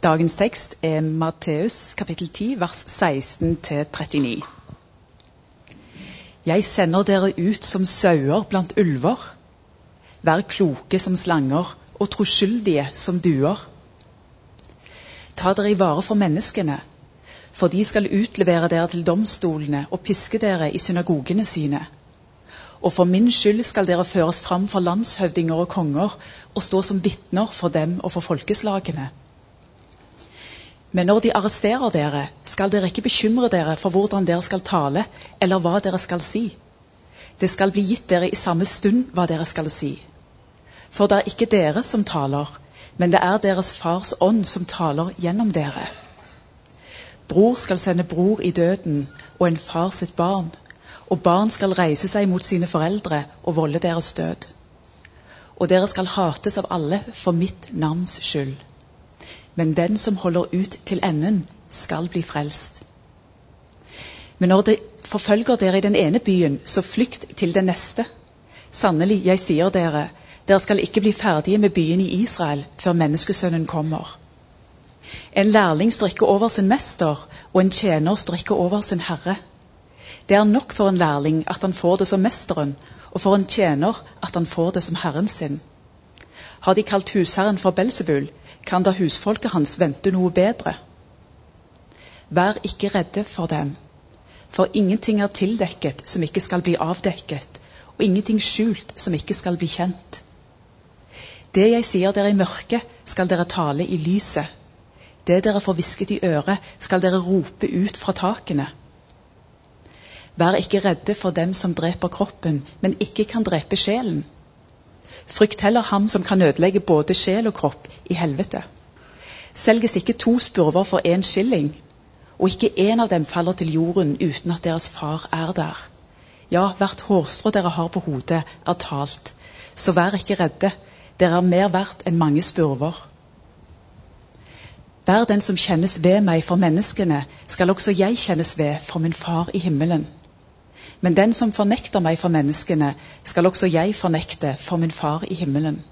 Dagens tekst er Matteus kapittel 10, vers 16-39. Jeg sender dere ut som sauer blant ulver. Vær kloke som slanger og troskyldige som duer. Ta dere i vare for menneskene, for de skal utlevere dere til domstolene og piske dere i synagogene sine. Og for min skyld skal dere føres fram for landshøvdinger og konger og stå som vitner for dem og for folkeslagene. Men når de arresterer dere, skal dere ikke bekymre dere for hvordan dere skal tale, eller hva dere skal si. Det skal bli gitt dere i samme stund hva dere skal si. For det er ikke dere som taler, men det er deres fars ånd som taler gjennom dere. Bror skal sende bror i døden, og en far sitt barn. Og barn skal reise seg mot sine foreldre og volde deres død. Og dere skal hates av alle for mitt navns skyld men den som holder ut til enden, skal bli frelst. Men når det forfølger dere i den ene byen, så flykt til den neste. Sannelig, jeg sier dere, dere skal ikke bli ferdige med byen i Israel før menneskesønnen kommer. En lærling står ikke over sin mester, og en tjener står ikke over sin herre. Det er nok for en lærling at han får det som mesteren, og for en tjener at han får det som herren sin. Har de kalt husherren for Belsebul, kan da husfolket hans vente noe bedre. Vær ikke redde for dem, for ingenting er tildekket som ikke skal bli avdekket, og ingenting skjult som ikke skal bli kjent. Det jeg sier dere i mørket, skal dere tale i lyset. Det dere får hvisket i øret, skal dere rope ut fra takene. Vær ikke redde for dem som dreper kroppen, men ikke kan drepe sjelen. Frykt heller ham som kan ødelegge både sjel og kropp i helvete. Selges ikke to spurver for én skilling, og ikke én av dem faller til jorden uten at deres far er der. Ja, hvert hårstrå dere har på hodet, er talt. Så vær ikke redde, dere er mer verdt enn mange spurver. Vær den som kjennes ved meg for menneskene, skal også jeg kjennes ved for min far i himmelen. Men den som fornekter meg for menneskene, skal også jeg fornekte for min far i himmelen.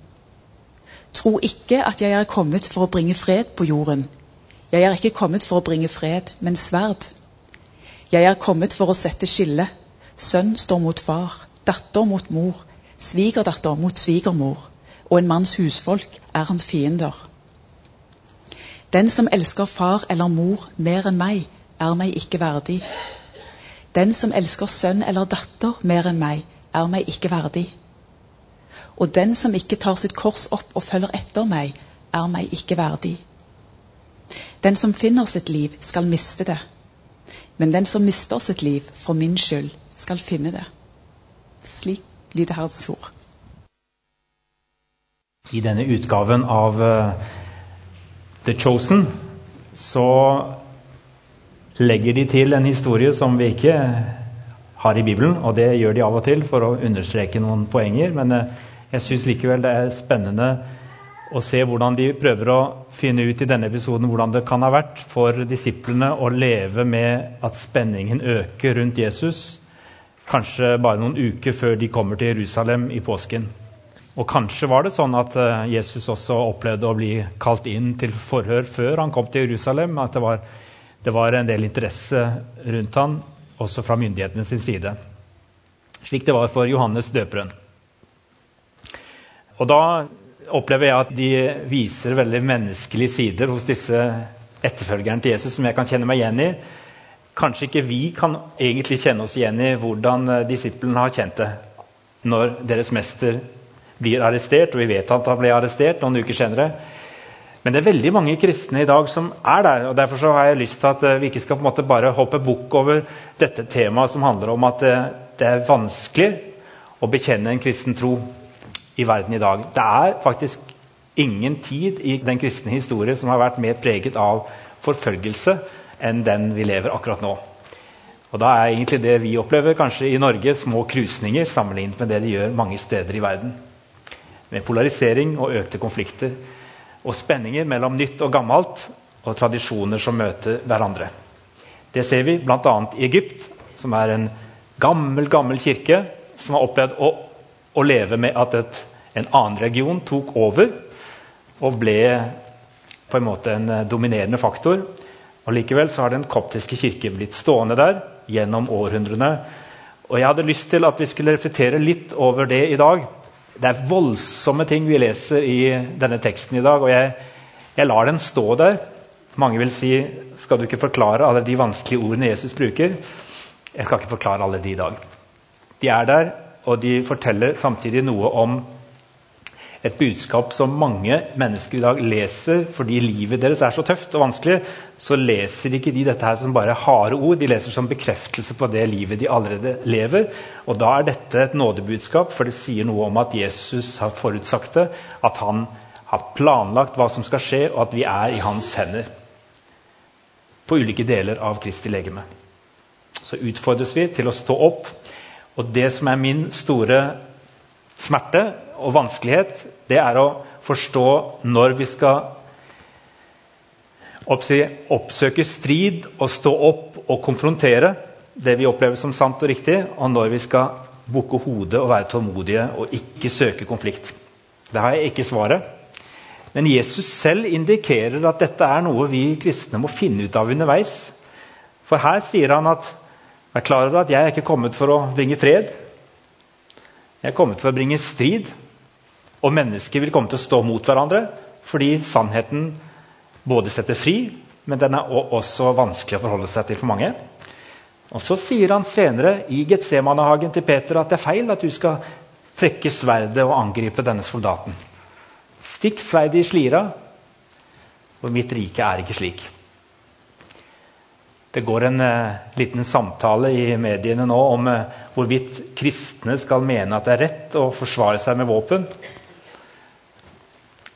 Tro ikke at jeg er kommet for å bringe fred på jorden. Jeg er ikke kommet for å bringe fred, men sverd. Jeg er kommet for å sette skille. Sønn står mot far, datter mot mor, svigerdatter mot svigermor, og en manns husfolk er hans fiender. Den som elsker far eller mor mer enn meg, er meg ikke verdig. Den som elsker sønn eller datter mer enn meg, er meg ikke verdig. Og den som ikke tar sitt kors opp og følger etter meg, er meg ikke verdig. Den som finner sitt liv, skal miste det. Men den som mister sitt liv for min skyld, skal finne det. Slik lyder Herrens ord. I denne utgaven av uh, The Chosen så legger de til en historie som vi ikke har i Bibelen. Og det gjør de av og til for å understreke noen poenger. Men eh, jeg syns likevel det er spennende å se hvordan de prøver å finne ut i denne episoden hvordan det kan ha vært for disiplene å leve med at spenningen øker rundt Jesus. Kanskje bare noen uker før de kommer til Jerusalem i påsken. Og kanskje var det sånn at eh, Jesus også opplevde å bli kalt inn til forhør før han kom til Jerusalem. At det var det var en del interesse rundt han, også fra myndighetene sin side. Slik det var for Johannes døperen. Og da opplever jeg at de viser veldig menneskelige sider hos disse etterfølgerne til Jesus som jeg kan kjenne meg igjen i. Kanskje ikke vi kan egentlig kjenne oss igjen i hvordan disiplene har kjent det når deres mester blir arrestert, og vi vet at han ble arrestert noen uker senere. Men det er veldig mange kristne i dag som er der. og Derfor så har jeg lyst til at eh, vi ikke skal på en måte bare hoppe bukk over dette temaet som handler om at eh, det er vanskelig å bekjenne en kristen tro i verden i dag. Det er faktisk ingen tid i den kristne historie som har vært mer preget av forfølgelse enn den vi lever akkurat nå. Og Da er egentlig det vi opplever kanskje i Norge, små krusninger sammenlignet med det de gjør mange steder i verden. Med polarisering og økte konflikter og spenninger mellom nytt og gammelt og tradisjoner som møter hverandre. Det ser vi bl.a. i Egypt, som er en gammel, gammel kirke som har opplevd å, å leve med at et, en annen region tok over og ble på en måte en eh, dominerende faktor. Og Likevel så har den koptiske kirke blitt stående der gjennom århundrene. Og Jeg hadde lyst til at vi skulle reflektere litt over det i dag. Det er voldsomme ting vi leser i denne teksten i dag, og jeg, jeg lar den stå der. Mange vil si skal du ikke forklare alle de vanskelige ordene Jesus bruker. Jeg skal ikke forklare alle de i dag. De er der, og de forteller samtidig noe om et budskap som mange mennesker i dag leser fordi livet deres er så tøft og vanskelig. Så leser ikke de dette her som bare harde ord, de leser som bekreftelse på det livet de allerede lever. Og da er dette et nådebudskap, for det sier noe om at Jesus har forutsagt det. At han har planlagt hva som skal skje, og at vi er i hans hender. På ulike deler av Kristi legeme. Så utfordres vi til å stå opp. Og det som er min store smerte og vanskelighet, det er å forstå når vi skal oppsøke strid og stå opp og konfrontere det vi opplever som sant og riktig, og når vi skal bukke hodet og være tålmodige og ikke søke konflikt. Det har jeg ikke svaret. Men Jesus selv indikerer at dette er noe vi kristne må finne ut av underveis. For her sier han at Vær klar over at jeg er ikke kommet for å bringe fred. Jeg er kommet for å bringe strid. Og mennesker vil komme til å stå mot hverandre fordi sannheten både setter fri, men den er også vanskelig å forholde seg til for mange. Og Så sier han senere i Getsemanehagen til Peter at det er feil at du skal trekke sverdet og angripe denne soldaten. Stikk sverdet i slira, for mitt rike er ikke slik. Det går en uh, liten samtale i mediene nå om uh, hvorvidt kristne skal mene at det er rett å forsvare seg med våpen,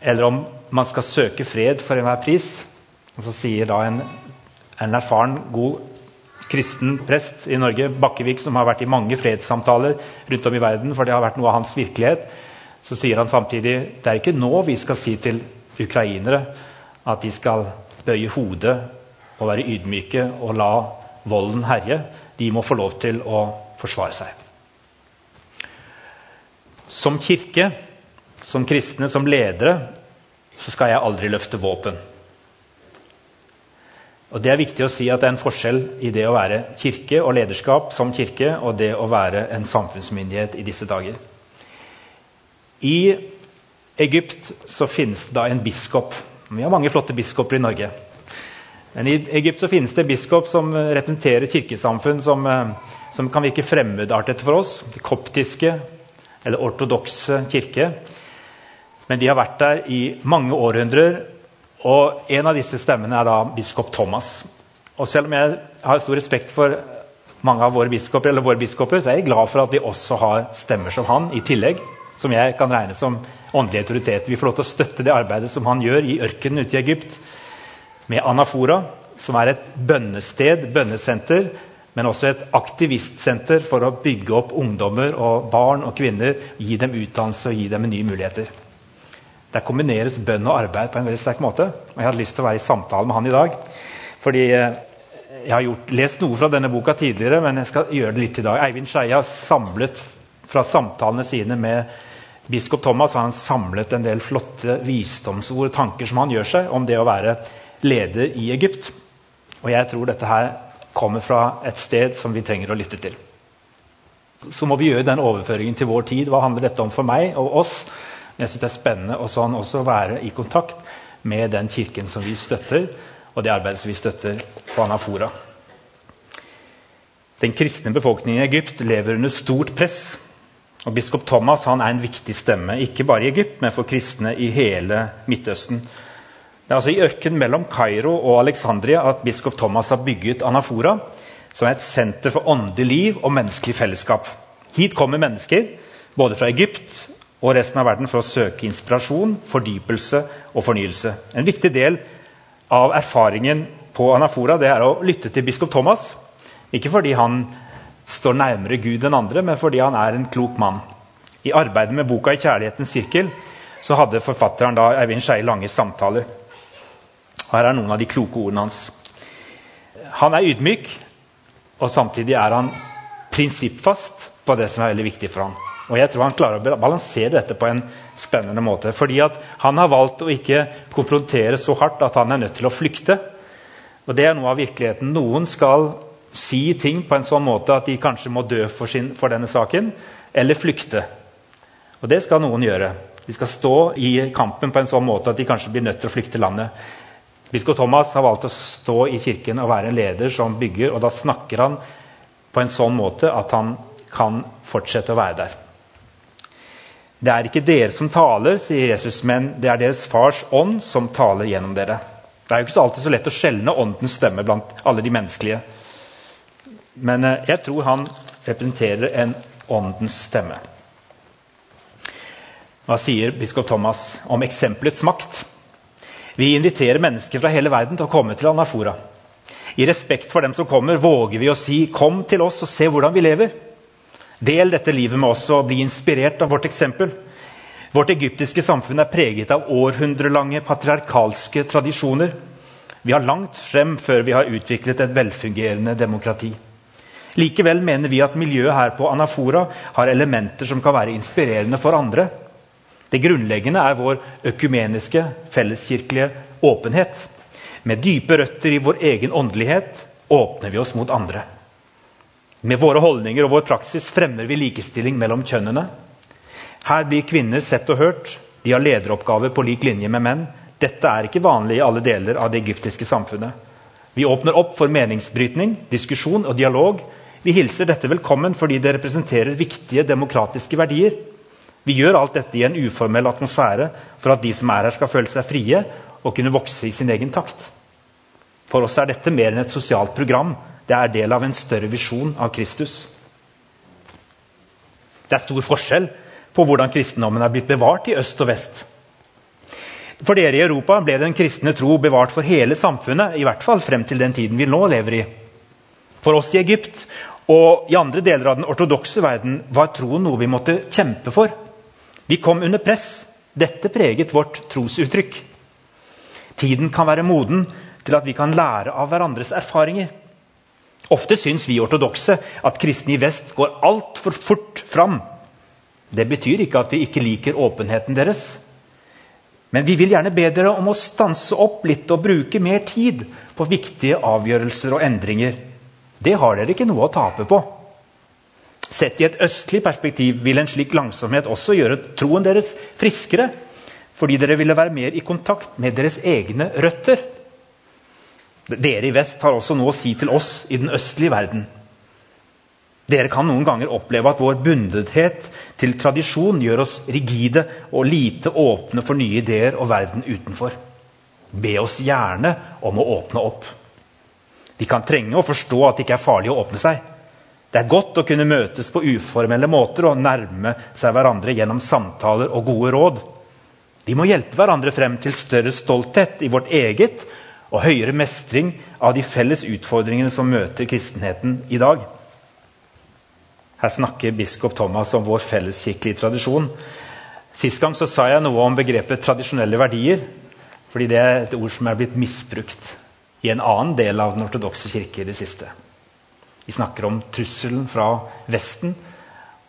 eller om man skal søke fred for enhver pris. Og Så sier da en, en erfaren, god kristen prest i Norge, Bakkevik, som har vært i mange fredssamtaler rundt om i verden, for det har vært noe av hans virkelighet, så sier han samtidig det er ikke nå vi skal si til ukrainere at de skal bøye hodet og være ydmyke og la volden herje. De må få lov til å forsvare seg. Som kirke, som kristne, som ledere, så skal jeg aldri løfte våpen. Og Det er viktig å si at det er en forskjell i det å være kirke og lederskap som kirke og det å være en samfunnsmyndighet i disse dager. I Egypt så finnes det da en biskop. Vi har mange flotte biskoper i Norge. Men I Egypt så finnes det en biskop som representerer kirkesamfunn som, eh, som kan virke fremmedartet for oss. Det koptiske eller ortodokse kirke. Men de har vært der i mange århundrer. Og en av disse stemmene er da biskop Thomas. Og selv om jeg har stor respekt for mange av våre biskoper, eller våre biskoper, så er jeg glad for at de også har stemmer som han i tillegg. Som jeg kan regne som åndelig autoritet. Vi får lov til å støtte det arbeidet som han gjør i ørkenen ute i Egypt med Anafora, som er et bønnested, bønnesenter, men også et aktivistsenter for å bygge opp ungdommer og barn og kvinner, gi dem utdannelse og gi dem nye muligheter. Der kombineres bønn og arbeid på en veldig sterk måte. og Jeg hadde lyst til å være i samtale med han i dag. fordi eh, Jeg har gjort, lest noe fra denne boka tidligere, men jeg skal gjøre det litt i dag. Eivind Skeie har samlet fra samtalene sine med biskop Thomas har han samlet en del flotte visdomsord og tanker som han gjør seg om det å være leder i Egypt. Og jeg tror dette her kommer fra et sted som vi trenger å lytte til. Så må vi gjøre den overføringen til vår tid. Hva handler dette om for meg og oss? Jeg synes Det er spennende å sånn også være i kontakt med den kirken som vi støtter, og det arbeidet som vi støtter på Anafora. Den kristne befolkningen i Egypt lever under stort press. Og Biskop Thomas er en viktig stemme, ikke bare i Egypt, men for kristne i hele Midtøsten. Det er altså i ørkenen mellom Kairo og Alexandria at biskop Thomas har bygget Anafora, som er et senter for åndelig liv og menneskelig fellesskap. Hit kommer mennesker både fra Egypt og resten av verden for å søke inspirasjon, fordypelse og fornyelse. En viktig del av erfaringen på Anafora det er å lytte til biskop Thomas. Ikke fordi han står nærmere Gud enn andre, men fordi han er en klok mann. I arbeidet med boka 'I kjærlighetens sirkel' så hadde forfatteren da Eivind Skeie lange samtaler. Her er noen av de kloke ordene hans. Han er ydmyk, og samtidig er han prinsippfast på det som er veldig viktig for ham. Og jeg tror han klarer å balansere dette på en spennende måte. Fordi han har valgt å ikke konfrontere så hardt at han er nødt til å flykte. Og det er noe av virkeligheten. Noen skal si ting på en sånn måte at de kanskje må dø for, sin, for denne saken, eller flykte. Og det skal noen gjøre. De skal stå i kampen på en sånn måte at de kanskje blir nødt til å flykte landet. Biskop Thomas har valgt å stå i kirken og være en leder som bygger. og Da snakker han på en sånn måte at han kan fortsette å være der. Det er ikke dere som taler, sier Jesus, men det er deres fars ånd som taler gjennom dere. Det er jo ikke så alltid så lett å skjelne åndens stemme blant alle de menneskelige. Men eh, jeg tror han representerer en åndens stemme. Hva sier biskop Thomas om eksempelets makt? Vi inviterer mennesker fra hele verden til å komme til Anafora. I respekt for dem som kommer, våger vi å si 'kom til oss og se hvordan vi lever'. Del dette livet med oss og bli inspirert av vårt eksempel. Vårt egyptiske samfunn er preget av århundrelange patriarkalske tradisjoner. Vi har langt frem før vi har utviklet et velfungerende demokrati. Likevel mener vi at miljøet her på Anafora har elementer som kan være inspirerende for andre. Det grunnleggende er vår økumeniske, felleskirkelige åpenhet. Med dype røtter i vår egen åndelighet åpner vi oss mot andre. Med våre holdninger og vår praksis fremmer vi likestilling mellom kjønnene. Her blir kvinner sett og hørt. De har lederoppgaver på lik linje med menn. Dette er ikke vanlig i alle deler av det egyptiske samfunnet. Vi åpner opp for meningsbrytning, diskusjon og dialog. Vi hilser dette velkommen fordi det representerer viktige demokratiske verdier. Vi gjør alt dette i en uformell atmosfære for at de som er her, skal føle seg frie og kunne vokse i sin egen takt. For oss er dette mer enn et sosialt program. Det er del av en større visjon av Kristus. Det er stor forskjell på hvordan kristendommen er blitt bevart i øst og vest. For dere i Europa ble den kristne tro bevart for hele samfunnet, i hvert fall frem til den tiden vi nå lever i. For oss i Egypt og i andre deler av den ortodokse verden var troen noe vi måtte kjempe for. Vi kom under press. Dette preget vårt trosuttrykk. Tiden kan være moden til at vi kan lære av hverandres erfaringer. Ofte syns vi ortodokse at kristne i vest går altfor fort fram. Det betyr ikke at vi ikke liker åpenheten deres. Men vi vil gjerne be dere om å stanse opp litt og bruke mer tid på viktige avgjørelser og endringer. Det har dere ikke noe å tape på. Sett i et østlig perspektiv vil en slik langsomhet også gjøre troen deres friskere, fordi dere ville være mer i kontakt med deres egne røtter. Dere i vest har også noe å si til oss i den østlige verden. Dere kan noen ganger oppleve at vår bundethet til tradisjon gjør oss rigide og lite åpne for nye ideer og verden utenfor. Be oss gjerne om å åpne opp. Vi kan trenge å forstå at det ikke er farlig å åpne seg. Det er godt å kunne møtes på uformelle måter og nærme seg hverandre gjennom samtaler og gode råd. Vi må hjelpe hverandre frem til større stolthet i vårt eget og høyere mestring av de felles utfordringene som møter kristenheten i dag. Her snakker biskop Thomas om vår felleskirkelige tradisjon. Sist gang så sa jeg noe om begrepet tradisjonelle verdier, fordi det er et ord som er blitt misbrukt i en annen del av den ortodokse kirke i det siste. De snakker om trusselen fra Vesten,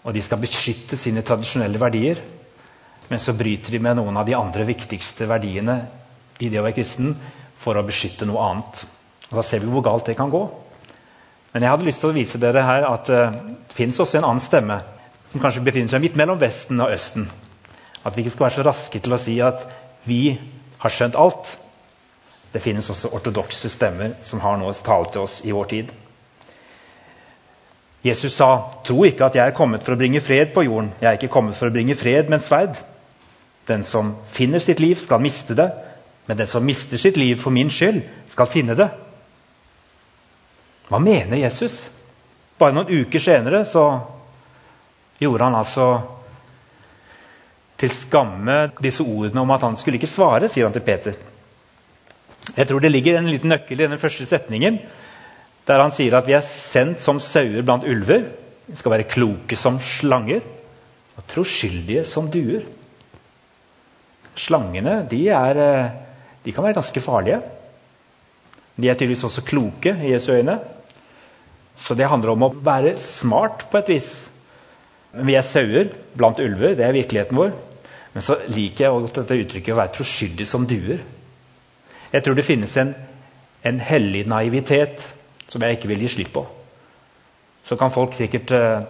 og de skal beskytte sine tradisjonelle verdier. Men så bryter de med noen av de andre viktigste verdiene i det å være kristen for å beskytte noe annet. Og Da ser vi hvor galt det kan gå. Men jeg hadde lyst til å vise dere her at uh, det fins også en annen stemme som kanskje befinner seg midt mellom Vesten og Østen. At vi ikke skal være så raske til å si at vi har skjønt alt. Det finnes også ortodokse stemmer som har noe å tale til oss i vår tid. Jesus sa, 'Tro ikke at jeg er kommet for å bringe fred på jorden.' 'Jeg er ikke kommet for å bringe fred, men sverd.' 'Den som finner sitt liv, skal miste det.' 'Men den som mister sitt liv for min skyld, skal finne det.' Hva mener Jesus? Bare noen uker senere så gjorde han altså til skamme disse ordene om at han skulle ikke svare, sier han til Peter. Jeg tror det ligger en liten nøkkel i den første setningen der han sier at vi er sendt som sauer blant ulver. Vi skal være kloke som slanger og troskyldige som duer. Slangene de, er, eh, de kan være ganske farlige. De er tydeligvis også kloke i Jesu øyne. Så det handler om å være smart på et vis. Vi er sauer blant ulver. Det er virkeligheten vår. Men så liker jeg godt dette uttrykket å være troskyldig som duer. Jeg tror det finnes en, en hellig naivitet som jeg ikke vil gi slipp på. Så kan folk sikkert uh,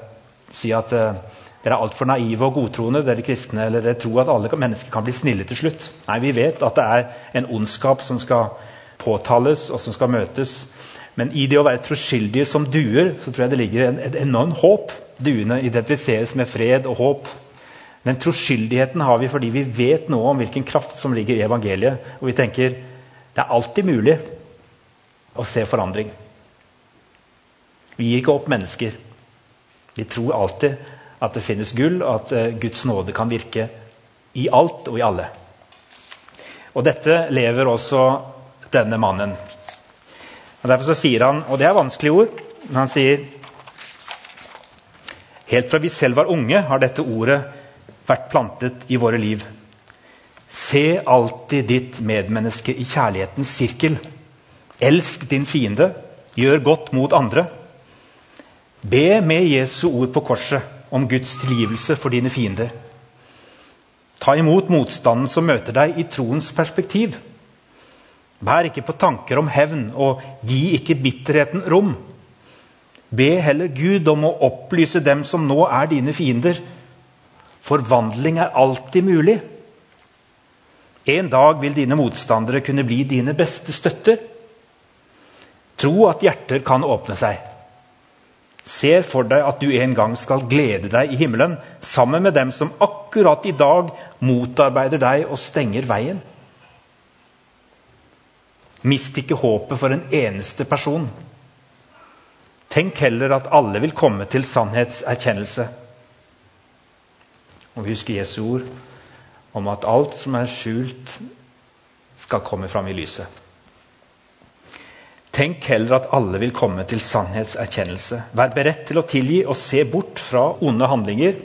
si at uh, dere er altfor naive og godtroende, dere kristne, eller dere tror at alle mennesker kan bli snille til slutt. Nei, vi vet at det er en ondskap som skal påtales, og som skal møtes. Men i det å være troskyldige som duer, så tror jeg det ligger en, et enormt håp. Duene identifiseres med fred og håp. Den troskyldigheten har vi fordi vi vet noe om hvilken kraft som ligger i evangeliet. Og vi tenker det er alltid mulig å se forandring. Vi gir ikke opp mennesker. Vi tror alltid at det finnes gull, og at uh, Guds nåde kan virke i alt og i alle. Og dette lever også denne mannen. Og Derfor så sier han, og det er vanskelige ord, men han sier Helt fra vi selv var unge, har dette ordet vært plantet i våre liv. Se alltid ditt medmenneske i kjærlighetens sirkel. Elsk din fiende. Gjør godt mot andre. Be med Jesu ord på korset om Guds tilgivelse for dine fiender. Ta imot motstanden som møter deg, i troens perspektiv. Bær ikke på tanker om hevn, og gi ikke bitterheten rom. Be heller Gud om å opplyse dem som nå er dine fiender, Forvandling er alltid mulig. En dag vil dine motstandere kunne bli dine beste støtter. Tro at hjerter kan åpne seg. Ser for deg at du en gang skal glede deg i himmelen sammen med dem som akkurat i dag motarbeider deg og stenger veien. Mist ikke håpet for en eneste person. Tenk heller at alle vil komme til sannhetserkjennelse. Og vi husker Jesu ord om at alt som er skjult, skal komme fram i lyset. Tenk heller at alle vil komme til sannhetserkjennelse. Vær beredt til å tilgi og se bort fra onde handlinger.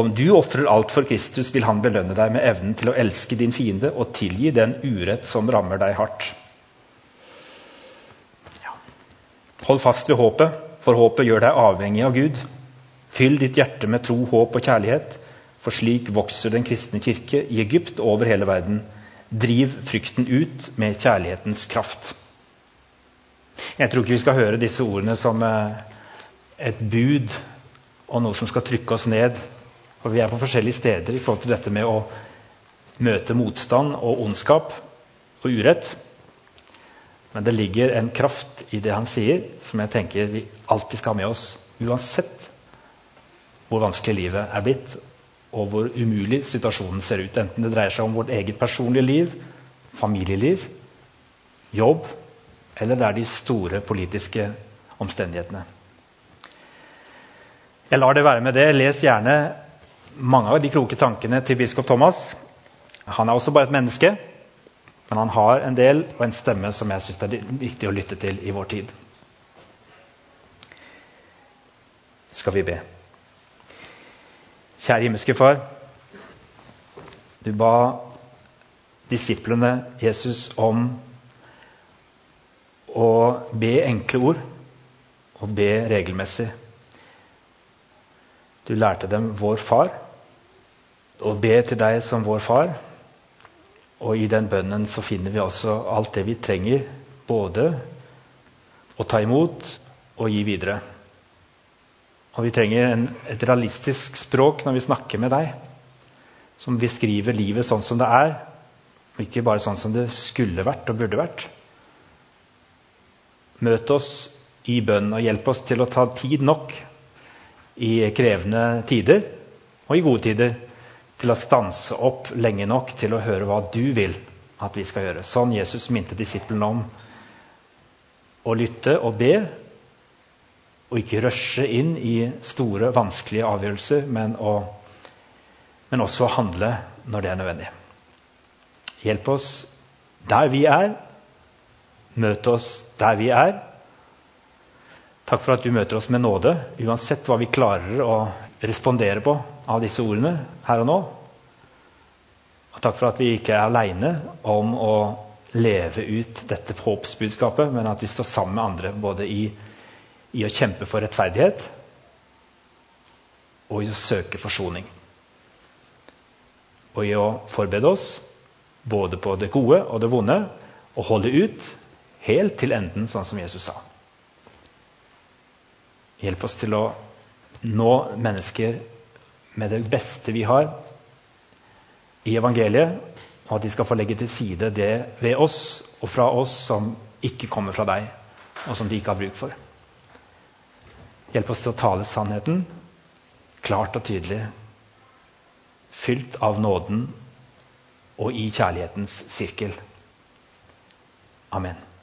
Om du ofrer alt for Kristus, vil han belønne deg med evnen til å elske din fiende og tilgi den urett som rammer deg hardt. Ja. Hold fast ved håpet, for håpet gjør deg avhengig av Gud. Fyll ditt hjerte med tro, håp og kjærlighet, for slik vokser den kristne kirke i Egypt og over hele verden. Driv frykten ut med kjærlighetens kraft. Jeg tror ikke vi skal høre disse ordene som eh, et bud og noe som skal trykke oss ned. For vi er på forskjellige steder i forhold til dette med å møte motstand og ondskap og urett. Men det ligger en kraft i det han sier, som jeg tenker vi alltid skal ha med oss. Uansett hvor vanskelig livet er blitt, og hvor umulig situasjonen ser ut. Enten det dreier seg om vårt eget personlige liv, familieliv, jobb, eller det er de store politiske omstendighetene. Jeg lar det være med det. Les gjerne mange av de kloke tankene til biskop Thomas. Han er også bare et menneske, men han har en del og en stemme som jeg syns er viktig å lytte til i vår tid. Skal vi be. Kjære himmelske Far. Du ba disiplene Jesus om å be enkle ord og be regelmessig. Du lærte dem 'vår far' og be til deg som vår far. Og i den bønnen så finner vi også alt det vi trenger, både å ta imot og gi videre. Og vi trenger en, et realistisk språk når vi snakker med deg, som beskriver livet sånn som det er, og ikke bare sånn som det skulle vært og burde vært. Møt oss i bønn og hjelp oss til å ta tid nok i krevende tider og i gode tider til å stanse opp lenge nok til å høre hva du vil at vi skal gjøre. Sånn Jesus minte disiplene om. Å lytte og be og ikke rushe inn i store, vanskelige avgjørelser, men, å, men også handle når det er nødvendig. Hjelp oss der vi er. Møt oss der vi er. Takk for at du møter oss med nåde, uansett hva vi klarer å respondere på av disse ordene her og nå. Og takk for at vi ikke er aleine om å leve ut dette håpsbudskapet, men at vi står sammen med andre både i i å kjempe for rettferdighet og i å søke forsoning. Og i å forberede oss både på det gode og det vonde, og holde ut helt til enden, sånn som Jesus sa. Hjelp oss til å nå mennesker med det beste vi har i evangeliet, og at de skal få legge til side det ved oss og fra oss som ikke kommer fra deg, og som de ikke har bruk for. Hjelp oss til å tale sannheten klart og tydelig, fylt av nåden og i kjærlighetens sirkel. Amen.